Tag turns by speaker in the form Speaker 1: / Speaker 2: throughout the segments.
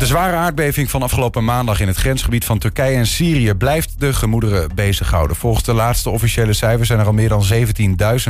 Speaker 1: De zware aardbeving van afgelopen maandag in het grensgebied van Turkije en Syrië blijft de gemoederen bezighouden. Volgens de laatste officiële cijfers zijn er al meer dan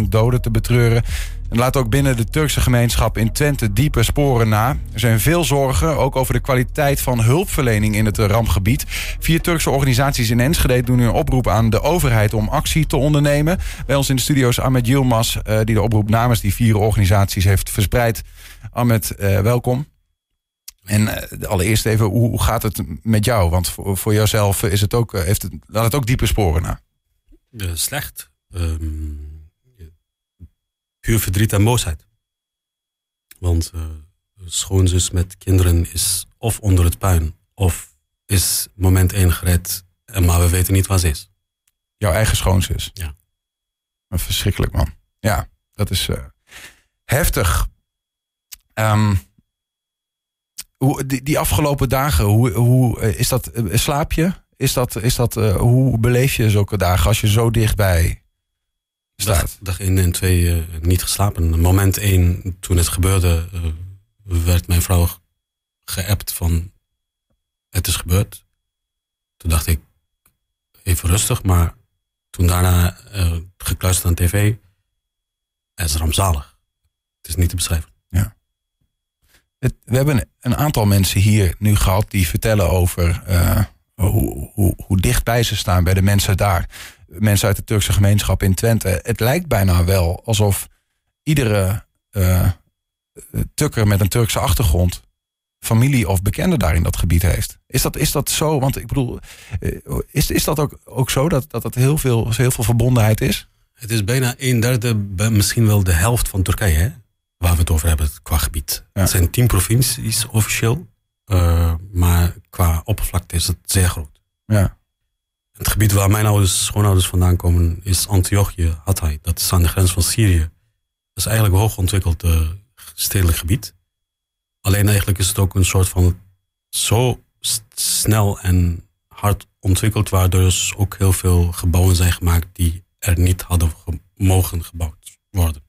Speaker 1: 17.000 doden te betreuren. En laat ook binnen de Turkse gemeenschap in Twente diepe sporen na. Er zijn veel zorgen, ook over de kwaliteit van hulpverlening in het rampgebied. Vier Turkse organisaties in Enschede doen nu een oproep aan de overheid om actie te ondernemen. Bij ons in de studio is Ahmed Yilmaz, eh, die de oproep namens die vier organisaties heeft verspreid. Ahmed, eh, welkom. En uh, allereerst even, hoe, gaat het met jou? Want voor, voor jouzelf is het ook, heeft het, laat het ook diepe sporen na.
Speaker 2: Uh, slecht. Um, puur verdriet en boosheid. Want uh, schoonzus met kinderen is of onder het puin, of is moment één gered, maar we weten niet waar ze is.
Speaker 1: Jouw eigen schoonzus?
Speaker 2: Ja.
Speaker 1: Verschrikkelijk man. Ja, dat is heftig. Um, hoe, die, die, afgelopen dagen, hoe, hoe eh, is dat? Slaap je? Is dat, is dat, uh, hoe beleef je zulke dagen als je zo dichtbij staat?
Speaker 2: Dag, dag 1 en 2 uh, niet geslapen. Moment 1, toen het gebeurde, werd mijn vrouw geappt van het is gebeurd. Toen dacht ik even rustig, maar toen daarna gekluisterd aan tv, het is rampzalig. Het is niet te beschrijven.
Speaker 1: We hebben een aantal mensen hier nu gehad die vertellen over uh, hoe, hoe, dichtbij ze staan bij de mensen daar. Mensen uit de Turkse gemeenschap in Twente. Het lijkt bijna wel alsof iedere uh, Tukker met een Turkse achtergrond familie of bekende daar in dat gebied heeft. Is dat, is dat zo? Want ik bedoel, is, is dat ook, ook zo dat, dat het heel veel, heel veel verbondenheid is?
Speaker 2: Het is bijna een derde, misschien wel de helft van Turkije. Hè? Waar we het over hebben qua gebied. Het zijn tien provincies officieel, uh, maar qua oppervlakte is het zeer groot.
Speaker 1: Ja.
Speaker 2: Het gebied waar mijn ouders, schoonouders vandaan komen is Antiochië, Hatay. Dat is aan de grens van Syrië. Dat is eigenlijk een hoogontwikkeld uh, stedelijk gebied. Alleen eigenlijk is het ook een soort van zo snel en hard ontwikkeld, waardoor dus ook heel veel gebouwen zijn gemaakt die er niet hadden mogen gebouwd worden.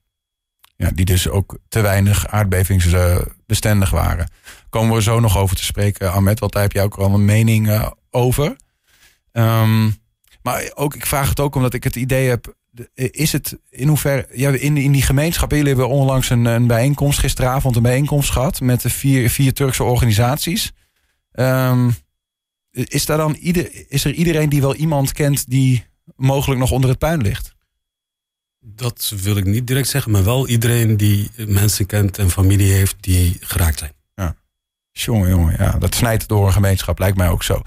Speaker 1: Ja, die dus ook te weinig aardbevingsbestendig waren. Komen we zo nog over te spreken, Ahmed, want daar heb je ook al een mening uh, over. Um, maar ook, ik vraag het ook omdat ik het idee heb, is het in hoeverre, ja, in, in die gemeenschap, jullie hebben onlangs een, een bijeenkomst, gisteravond een bijeenkomst gehad met de vier, vier Turkse organisaties. Um, is, daar dan ieder, is er iedereen die wel iemand kent die mogelijk nog onder het puin ligt?
Speaker 2: Dat wil ik niet direct zeggen, maar wel iedereen die mensen kent en familie heeft die geraakt zijn.
Speaker 1: Ja, jongen, jongen, ja, dat snijdt door een gemeenschap, lijkt mij ook zo.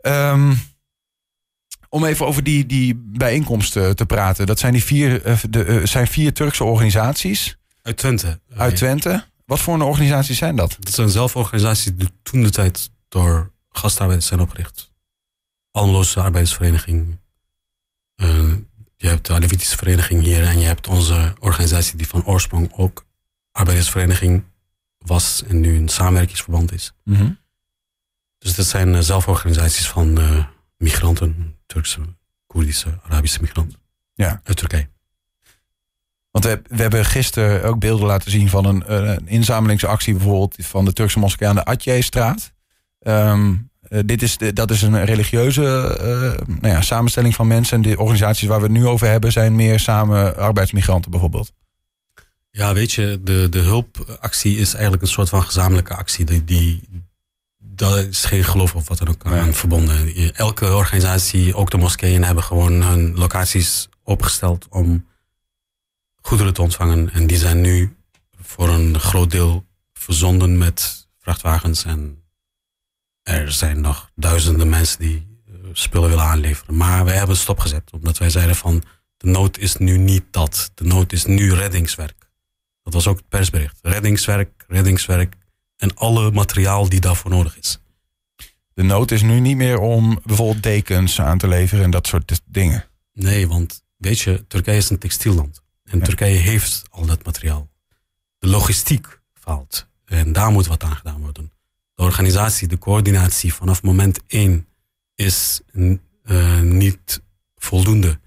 Speaker 1: Um, om even over die, die bijeenkomsten te praten. Dat zijn, die vier, uh, de, uh, zijn vier Turkse organisaties.
Speaker 2: Uit Twente.
Speaker 1: Uit Twente. Wat voor een organisaties zijn dat?
Speaker 2: Dat zijn zelforganisaties die toen de tijd door gastarbeiders zijn opgericht. Almeloze arbeidersvereniging. Uh, je hebt de Alevitische vereniging hier en je hebt onze organisatie die van oorsprong ook arbeidersvereniging was en nu een samenwerkingsverband is.
Speaker 1: Mm -hmm.
Speaker 2: Dus dat zijn uh, zelforganisaties van uh, migranten, Turkse, Koerdische, Arabische migranten
Speaker 1: ja.
Speaker 2: uit Turkije.
Speaker 1: Want we, we hebben gisteren ook beelden laten zien van een, een inzamelingsactie bijvoorbeeld van de Turkse moskee aan de Atje-straat. Um, uh, dit is, dat is een religieuze uh, nou ja, samenstelling van mensen. En de organisaties waar we het nu over hebben zijn meer samen arbeidsmigranten bijvoorbeeld.
Speaker 2: Ja, weet je, de, de hulpactie is eigenlijk een soort van gezamenlijke actie. Die, die, dat is geen geloof of wat dan ook aan verbonden. Elke organisatie, ook de moskeeën, hebben gewoon hun locaties opgesteld om goederen te ontvangen. En die zijn nu voor een groot deel verzonden met vrachtwagens en er zijn nog duizenden mensen die uh, spullen willen aanleveren. Maar wij hebben het stopgezet. Omdat wij zeiden van de nood is nu niet dat. De nood is nu reddingswerk. Dat was ook het persbericht. Reddingswerk, reddingswerk en alle materiaal die daarvoor nodig is.
Speaker 1: De nood is nu niet meer om bijvoorbeeld dekens aan te leveren en dat soort dingen.
Speaker 2: Nee, want weet je, Turkije is een textielland. En ja. Turkije heeft al dat materiaal. De logistiek faalt. En daar moet wat aan gedaan worden de organisatie, de coördinatie vanaf moment één is uh, niet voldoende.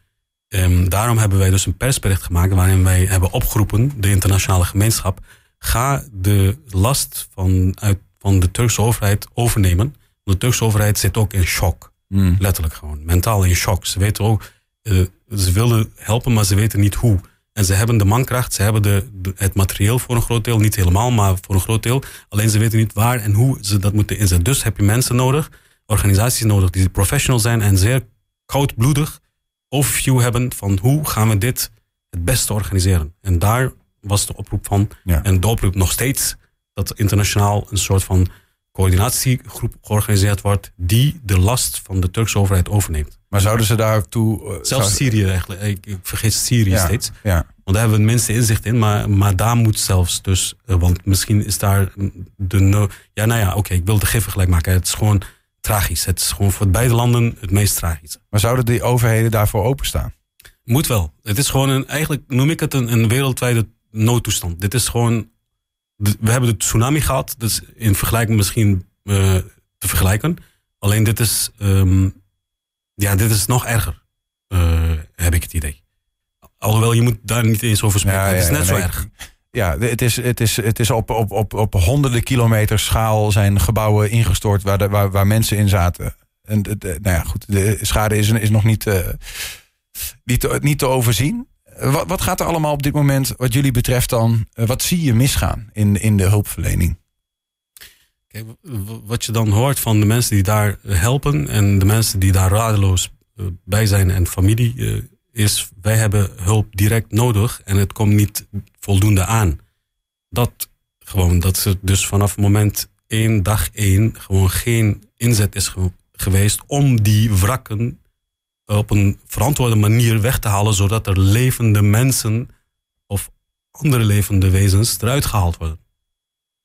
Speaker 2: Um, daarom hebben wij dus een persbericht gemaakt waarin wij hebben opgeroepen, de internationale gemeenschap, ga de last van, uit, van de Turkse overheid overnemen. De Turkse overheid zit ook in shock.
Speaker 1: Hmm.
Speaker 2: Letterlijk gewoon. Mentaal in shock. Ze weten ook, uh, ze willen helpen, maar ze weten niet hoe. En ze hebben de mankracht, ze hebben de, de, het materieel voor een groot deel. Niet helemaal, maar voor een groot deel. Alleen ze weten niet waar en hoe ze dat moeten inzetten. Dus heb je mensen nodig, organisaties nodig die professional zijn en zeer koudbloedig overview hebben van hoe gaan we dit het beste organiseren. En daar was de oproep van.
Speaker 1: Ja.
Speaker 2: En de oproep nog steeds dat internationaal een soort van coördinatiegroep georganiseerd wordt die de last van de Turkse overheid overneemt.
Speaker 1: Maar zouden ze daartoe... Uh,
Speaker 2: Zelfs
Speaker 1: zou-
Speaker 2: Syrië eigenlijk. Ik, ik vergeet Syrië
Speaker 1: Ja,
Speaker 2: steeds.
Speaker 1: Ja.
Speaker 2: Want daar hebben we het minste inzicht in. Maar, maar daar moet zelfs dus... eh, want misschien is daar de... no- Ja, nou ja, oké. ik wil de gif gelijk maken. Het is gewoon tragisch. Het is gewoon voor beide landen het meest tragische.
Speaker 1: Maar zouden die overheden daarvoor openstaan?
Speaker 2: Moet wel. Het is gewoon een, eigenlijk noem ik het een, een wereldwijde noodtoestand. Dit is gewoon, we hebben de tsunami gehad, dus in vergelijking misschien eh, te vergelijken. Alleen dit is, ehm, ja, dit is nog erger, eh, heb ik het idee. Alhoewel, je moet daar niet eens over spreken.
Speaker 1: Ja,
Speaker 2: het is
Speaker 1: ja,
Speaker 2: net zo
Speaker 1: nee,
Speaker 2: erg.
Speaker 1: Ja, het is, het is, het is op, op, op, op honderden kilometers schaal zijn gebouwen ingestort waar, de, waar, waar mensen in zaten. En de, de- nou ja, goed, de schade is, is nog niet, eh, niet, te, niet te overzien. Wat, wat gaat er allemaal op dit moment, wat jullie betreft dan, eh, wat zie je misgaan in, in de hulpverlening?
Speaker 2: Kijk, wat je dan hoort van de mensen die daar helpen en de mensen die daar radeloos eh, bij zijn en familie, eh, is wij hebben hulp direct nodig en het komt niet voldoende aan. Dat gewoon, dat ze dus vanaf moment één, dag één, gewoon geen inzet is ge- geweest om die wrakken op een verantwoorde manier weg te halen, zodat er levende mensen of andere levende wezens eruit gehaald worden.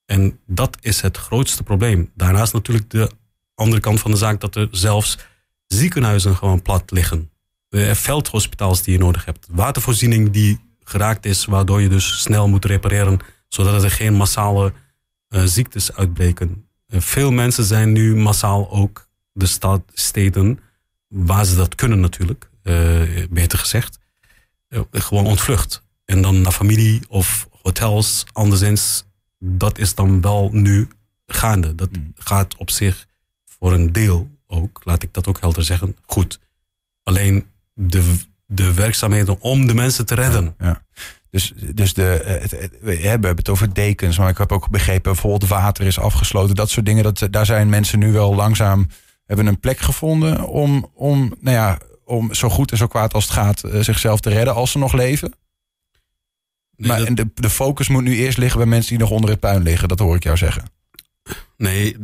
Speaker 2: En dat is het grootste probleem. Daarnaast natuurlijk de andere kant van de zaak dat er zelfs ziekenhuizen gewoon plat liggen. Eh, veldhospitaals die je nodig hebt. Watervoorziening die geraakt is, waardoor je dus snel moet repareren, zodat er geen massale eh, ziektes uitbreken. Eh, veel mensen zijn nu massaal ook de stad, steden, waar ze dat kunnen natuurlijk, eh, beter gezegd, eh, gewoon ontvlucht. En dan naar familie of hotels, anderszins dat is dan wel nu gaande. Dat
Speaker 1: Mm.
Speaker 2: gaat op zich voor een deel ook, laat ik dat ook helder zeggen, goed. Alleen de, de werkzaamheden om de mensen te redden.
Speaker 1: Ja. Dus, dus de, eh, het, het- we hebben het over dekens, maar ik heb ook begrepen bijvoorbeeld water is afgesloten. Dat soort dingen, dat, daar zijn mensen nu wel langzaam, hebben een plek gevonden om, om, nou ja, om zo goed en zo kwaad als het gaat eh, zichzelf te redden als ze nog leven.
Speaker 2: Nee,
Speaker 1: maar
Speaker 2: dat-
Speaker 1: en de, de focus moet nu eerst liggen bij mensen die nog onder het puin liggen. Dat hoor ik jou zeggen.
Speaker 2: nee,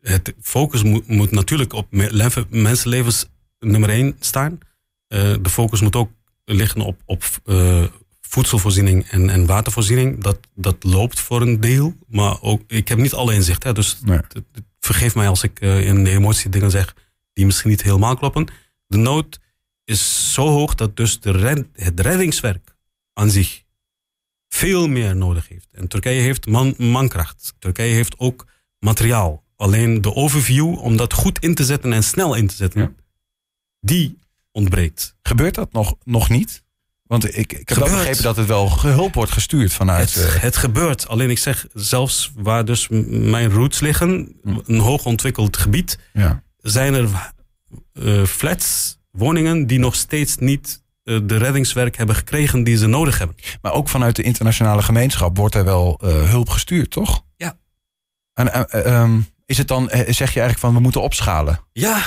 Speaker 2: het focus moet, moet natuurlijk op me- leven- mensenlevens nummer één staan. Eh, de focus moet ook liggen op, op eh, voedselvoorziening en, en watervoorziening. Dat, dat loopt voor een deel, maar ook, ik heb niet alle inzicht. Hè, dus
Speaker 1: Nee.
Speaker 2: het- het- vergeef mij als ik eh, in de emotie dingen zeg die misschien niet helemaal kloppen. De nood is zo hoog dat dus de red- het reddingswerk aan zich veel meer nodig heeft. En Turkije heeft man, mankracht. Turkije heeft ook materiaal. Alleen de overview om dat goed in te zetten en snel in te zetten,
Speaker 1: Ja.
Speaker 2: die ontbreekt.
Speaker 1: Gebeurt dat nog, nog niet? Want ik, ik heb wel begrepen dat het wel hulp wordt gestuurd vanuit.
Speaker 2: Het,
Speaker 1: eh,
Speaker 2: het gebeurt. Alleen ik zeg, zelfs waar dus mijn roots liggen, een hoog ontwikkeld gebied,
Speaker 1: ja.
Speaker 2: zijn er eh, flats, woningen die nog steeds niet eh, de reddingswerk hebben gekregen die ze nodig hebben.
Speaker 1: Maar ook vanuit de internationale gemeenschap wordt er wel hulp gestuurd, toch?
Speaker 2: Ja.
Speaker 1: En, eh, eh, ehm, is het dan, zeg je eigenlijk van we moeten opschalen?
Speaker 2: Ja,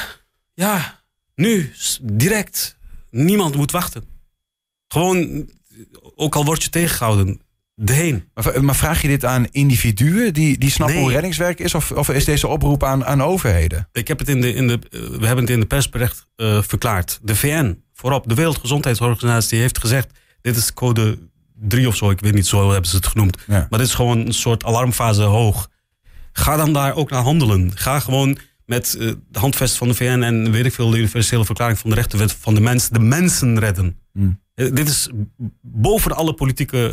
Speaker 2: ja, nu, direct. Niemand moet wachten. Gewoon, ook al word je tegengehouden, erheen.
Speaker 1: Maar, maar vraag je dit aan individuen die, die snappen
Speaker 2: Nee.
Speaker 1: hoe reddingswerk is? Of, of is deze oproep aan, aan overheden?
Speaker 2: Ik heb het in de, in de, eh, we hebben het in de persbericht eh, verklaard. De VN, voorop, de Wereldgezondheidsorganisatie heeft gezegd... dit is code 3 of zo, ik weet niet, zo hebben ze het genoemd.
Speaker 1: Ja.
Speaker 2: Maar dit is gewoon een soort alarmfase hoog. Ga dan daar ook naar handelen. Ga gewoon met eh, de handvest van de VN en weet ik veel, de universele verklaring van de rechtenwet van de mens, de mensen redden.
Speaker 1: Hmm.
Speaker 2: Eh, dit is boven alle politieke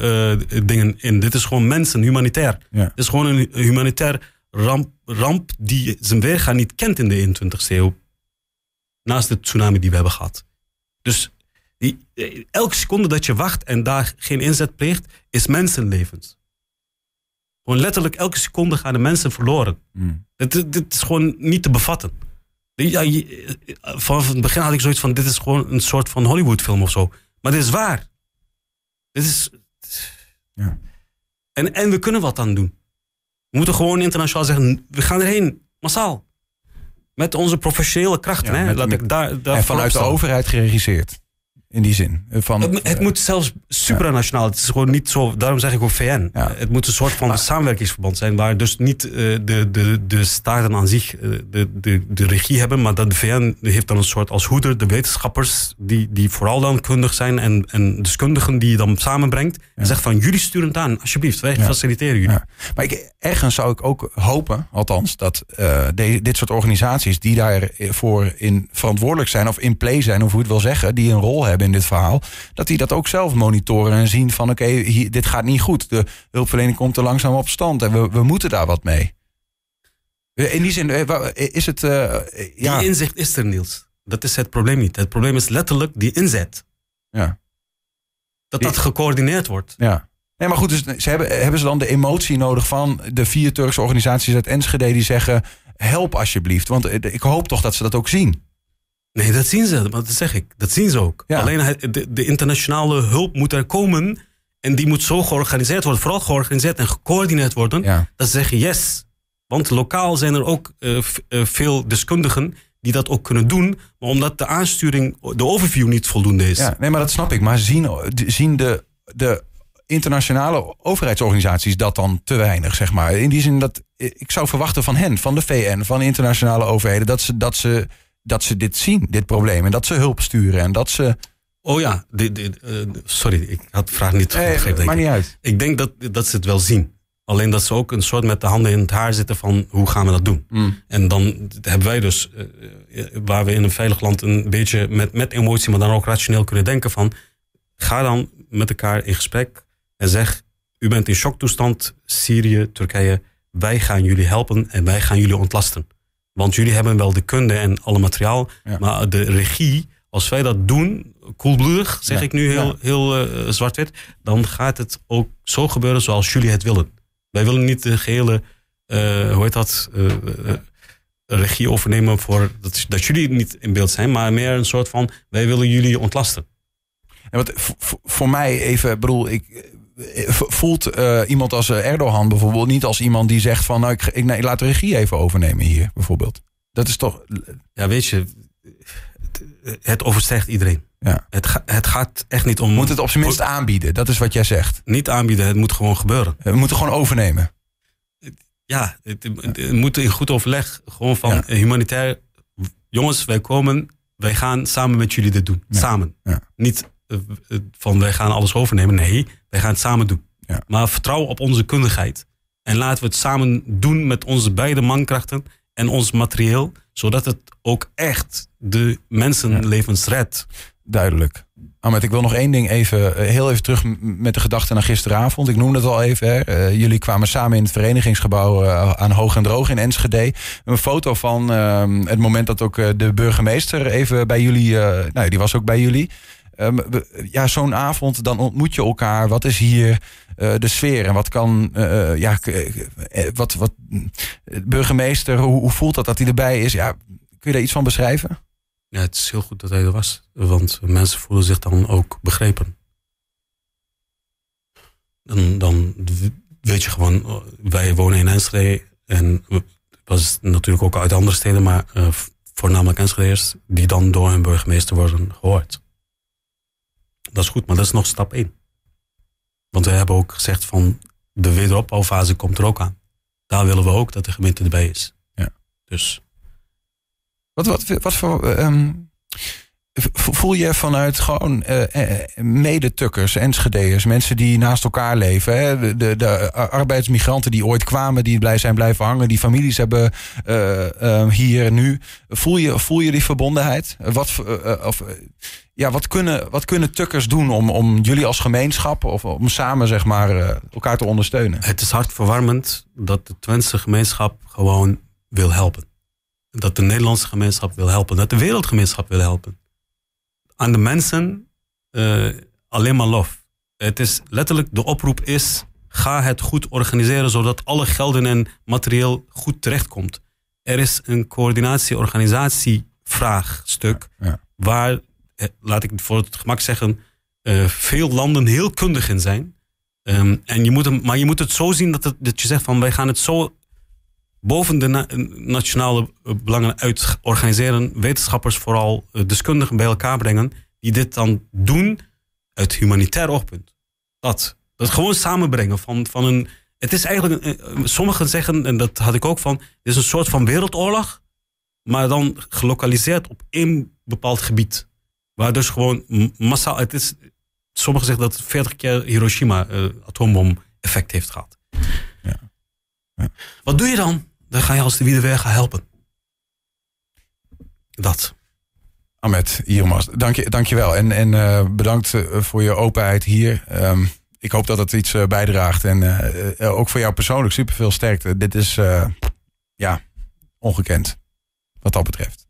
Speaker 2: eh, dingen in. Dit is gewoon mensen, humanitair.
Speaker 1: Ja.
Speaker 2: Het is gewoon een humanitair ramp, ramp die zijn weerga niet kent in de 21ste eeuw. Naast de tsunami die we hebben gehad. Dus die, eh, elke seconde dat je wacht en daar geen inzet pleegt, is mensenlevens. Gewoon letterlijk elke seconde gaan de mensen verloren.
Speaker 1: Mm.
Speaker 2: Dit, dit is gewoon niet te bevatten. Ja, je- vanaf het begin had ik zoiets van: dit is gewoon een soort van Hollywoodfilm of zo. Maar dit is waar. Dit is.
Speaker 1: Ja.
Speaker 2: En, en we kunnen wat aan doen. We moeten gewoon internationaal zeggen: we gaan erheen, massaal. Met onze professionele krachten.
Speaker 1: Ja,
Speaker 2: hè?
Speaker 1: met-
Speaker 2: Laat
Speaker 1: met-
Speaker 2: ik daar, daar
Speaker 1: En vanuit de overheid geregisseerd. In die zin. Van,
Speaker 2: het, het moet zelfs supranationaal. Het is gewoon niet zo. Daarom zeg ik ook VN.
Speaker 1: Ja.
Speaker 2: Het moet een soort van samenwerkingsverband zijn. Waar dus niet eh, de, de, de staten aan zich eh, de, de, de regie hebben. Maar dat de VN heeft dan een soort als hoeder de wetenschappers. Die, die vooral dan kundig zijn. En, en deskundigen die je dan samenbrengt. En zegt van jullie sturen het aan. Alsjeblieft. Wij faciliteren jullie.
Speaker 1: Ja. Maar ik, ergens zou ik ook hopen, althans, dat eh, de- dit soort organisaties die daarvoor in verantwoordelijk zijn of in play zijn, of hoe je het wil zeggen, die een rol hebben in dit verhaal, dat die dat ook zelf monitoren en zien van oké, dit gaat niet goed. De hulpverlening komt er langzaam op stand en we, we moeten daar wat mee. In die zin eh, wa- is het. eh, ja,
Speaker 2: Die inzicht is er, Niels. Dat is het probleem niet. Het probleem is letterlijk die inzet.
Speaker 1: ja,
Speaker 2: Dat dat gecoördineerd wordt.
Speaker 1: ja. Nee, maar goed, dus ze hebben, hebben ze dan de emotie nodig van de vier Turkse organisaties uit Enschede die zeggen: help alsjeblieft. Want eh, ik hoop toch dat ze dat ook zien.
Speaker 2: Nee, dat zien ze. Dat zeg ik. Dat zien ze ook.
Speaker 1: Ja.
Speaker 2: Alleen de, de internationale hulp moet er komen. En die moet zo georganiseerd worden. Vooral georganiseerd en gecoördineerd worden.
Speaker 1: Ja.
Speaker 2: Dat ze zeggen yes. Want lokaal zijn er ook eh, eh, veel deskundigen die dat ook kunnen doen. Maar omdat de aansturing, de overview niet voldoende is.
Speaker 1: Ja, nee, maar dat snap ik. Maar zien, zien de, de internationale overheidsorganisaties dat dan te weinig, zeg maar? In die zin dat ik zou verwachten van hen, van de VN, van de internationale overheden, dat ze, dat ze, dat ze dit zien, dit probleem. En dat ze hulp sturen. En dat ze.
Speaker 2: Oh ja, eh, sorry, ik had de vraag niet
Speaker 1: Nee,
Speaker 2: begrepen.
Speaker 1: maakt
Speaker 2: ik.
Speaker 1: niet uit.
Speaker 2: Ik denk dat, dat ze het wel zien. Alleen dat ze ook een soort met de handen in het haar zitten van hoe gaan we dat doen.
Speaker 1: Mm.
Speaker 2: En dan hebben wij dus, eh, eh, waar we in een veilig land een beetje met, met emotie, maar dan ook rationeel kunnen denken van, ga dan met elkaar in gesprek en zeg, u bent in shocktoestand, Syrië, Turkije, wij gaan jullie helpen en wij gaan jullie ontlasten. Want jullie hebben wel de kunde en alle materiaal,
Speaker 1: Ja.
Speaker 2: maar de regie, als wij dat doen, koelbloedig, zeg
Speaker 1: Ja.
Speaker 2: ik nu heel,
Speaker 1: Ja.
Speaker 2: heel eh, zwart-wit, dan gaat het ook zo gebeuren zoals jullie het willen. Wij willen niet de gehele, eh, hoe heet dat, eh, regie overnemen voor dat, dat jullie niet in beeld zijn, maar meer een soort van, wij willen jullie ontlasten.
Speaker 1: En wat, v- v- voor mij even, bedoel, ik. Eh, Voelt eh, iemand als eh, Erdogan bijvoorbeeld niet als iemand die zegt van nou, ik, ik, nee, laat de regie even overnemen hier bijvoorbeeld. Dat is toch.
Speaker 2: Ja, weet je, het, het overstijgt iedereen.
Speaker 1: Ja.
Speaker 2: Het, ga- het gaat echt niet om...
Speaker 1: Moet het op zijn minst aanbieden, dat is wat jij zegt.
Speaker 2: Niet aanbieden, het moet gewoon gebeuren.
Speaker 1: We moeten gewoon overnemen.
Speaker 2: Ja, het, het- het moet in goed overleg. Gewoon van
Speaker 1: Ja.
Speaker 2: humanitair. Jongens, wij komen, wij gaan samen met jullie dit doen.
Speaker 1: Ja.
Speaker 2: Samen.
Speaker 1: Ja.
Speaker 2: Niet van wij gaan alles overnemen. Nee, wij gaan het samen doen.
Speaker 1: Ja.
Speaker 2: Maar vertrouw op onze kundigheid. En laten we het samen doen met onze beide mankrachten en ons materieel. Zodat het ook echt de mensenlevens redt.
Speaker 1: Duidelijk. Ahmed, ik wil nog één ding even, eh, heel even terug met de gedachte naar gisteravond. Ik noemde het al even. Hè. Eh, jullie kwamen samen in het verenigingsgebouw eh, aan Hoog en Droog in Enschede. Een foto van ehm, het moment dat ook eh, de burgemeester even bij jullie, eh, nou die was ook bij jullie. Ehm, ja, zo'n avond, dan ontmoet je elkaar. Wat is hier eh, de sfeer? En wat kan, eh, ja, eh, wat, wat, burgemeester, hoe, voelt dat dat hij erbij is? Ja, kun je daar iets van beschrijven?
Speaker 2: Ja, het is heel goed dat hij er was. Want mensen voelen zich dan ook begrepen. Dan, dan weet je gewoon, wij wonen in Enschede. En was natuurlijk ook uit andere steden, maar voornamelijk Enschedeers. Die dan door hun burgemeester worden gehoord. Dat is goed, maar dat is nog stap één. Want we hebben ook gezegd van de wederopbouwfase komt er ook aan. Daar willen we ook dat de gemeente erbij is.
Speaker 1: Ja.
Speaker 2: Dus
Speaker 1: Wat, wat, wat voor. ehm, v- voel je vanuit gewoon eh, eh, medetukkers, Enschedeërs, mensen die naast elkaar leven, hè? De, de, arbeidsmigranten die ooit kwamen, die blij zijn blijven hangen, die families hebben eh, eh, hier en nu. Voel je, voel je die verbondenheid? Wat, eh, of, eh, ja, wat, kunnen, wat kunnen tukkers doen om, om jullie als gemeenschap of om samen zeg maar, eh, elkaar te ondersteunen?
Speaker 2: Het is hartverwarmend dat de Twentse gemeenschap gewoon wil helpen. Dat de Nederlandse gemeenschap wil helpen. Dat de wereldgemeenschap wil helpen. Aan de mensen eh, alleen maar lof. Het is letterlijk, de oproep is ga het goed organiseren zodat alle gelden en materieel goed terechtkomt. Er is een coördinatie-organisatievraagstuk
Speaker 1: Ja.
Speaker 2: waar, eh, laat ik voor het gemak zeggen, eh, veel landen heel kundig in zijn. Ehm, en je moet hem, maar je moet het zo zien dat, het, dat je zegt van wij gaan het zo boven de na- nationale eh, belangen uit organiseren. Wetenschappers vooral, eh, deskundigen bij elkaar brengen. Die dit dan doen uit humanitair oogpunt. Dat. Dat gewoon samenbrengen van, van een... Het is eigenlijk, een- eh, sommigen zeggen, en dat had ik ook van... Het is een soort van wereldoorlog. Maar dan gelokaliseerd op één bepaald gebied. Waar dus gewoon massaal... Het is, sommigen zeggen dat het 40 keer Hiroshima eh, atoombom effect heeft gehad.
Speaker 1: Ja. Ja.
Speaker 2: Wat doe je dan? Dan ga je als de Wiedewer gaan helpen. Dat.
Speaker 1: Ahmed Iermas, dank je, dank je wel. En, en eh, bedankt eh, voor je openheid hier. Ehm, ik hoop dat het iets eh, bijdraagt. En ook voor jou persoonlijk super veel sterkte. Dit is ja, ongekend wat dat betreft.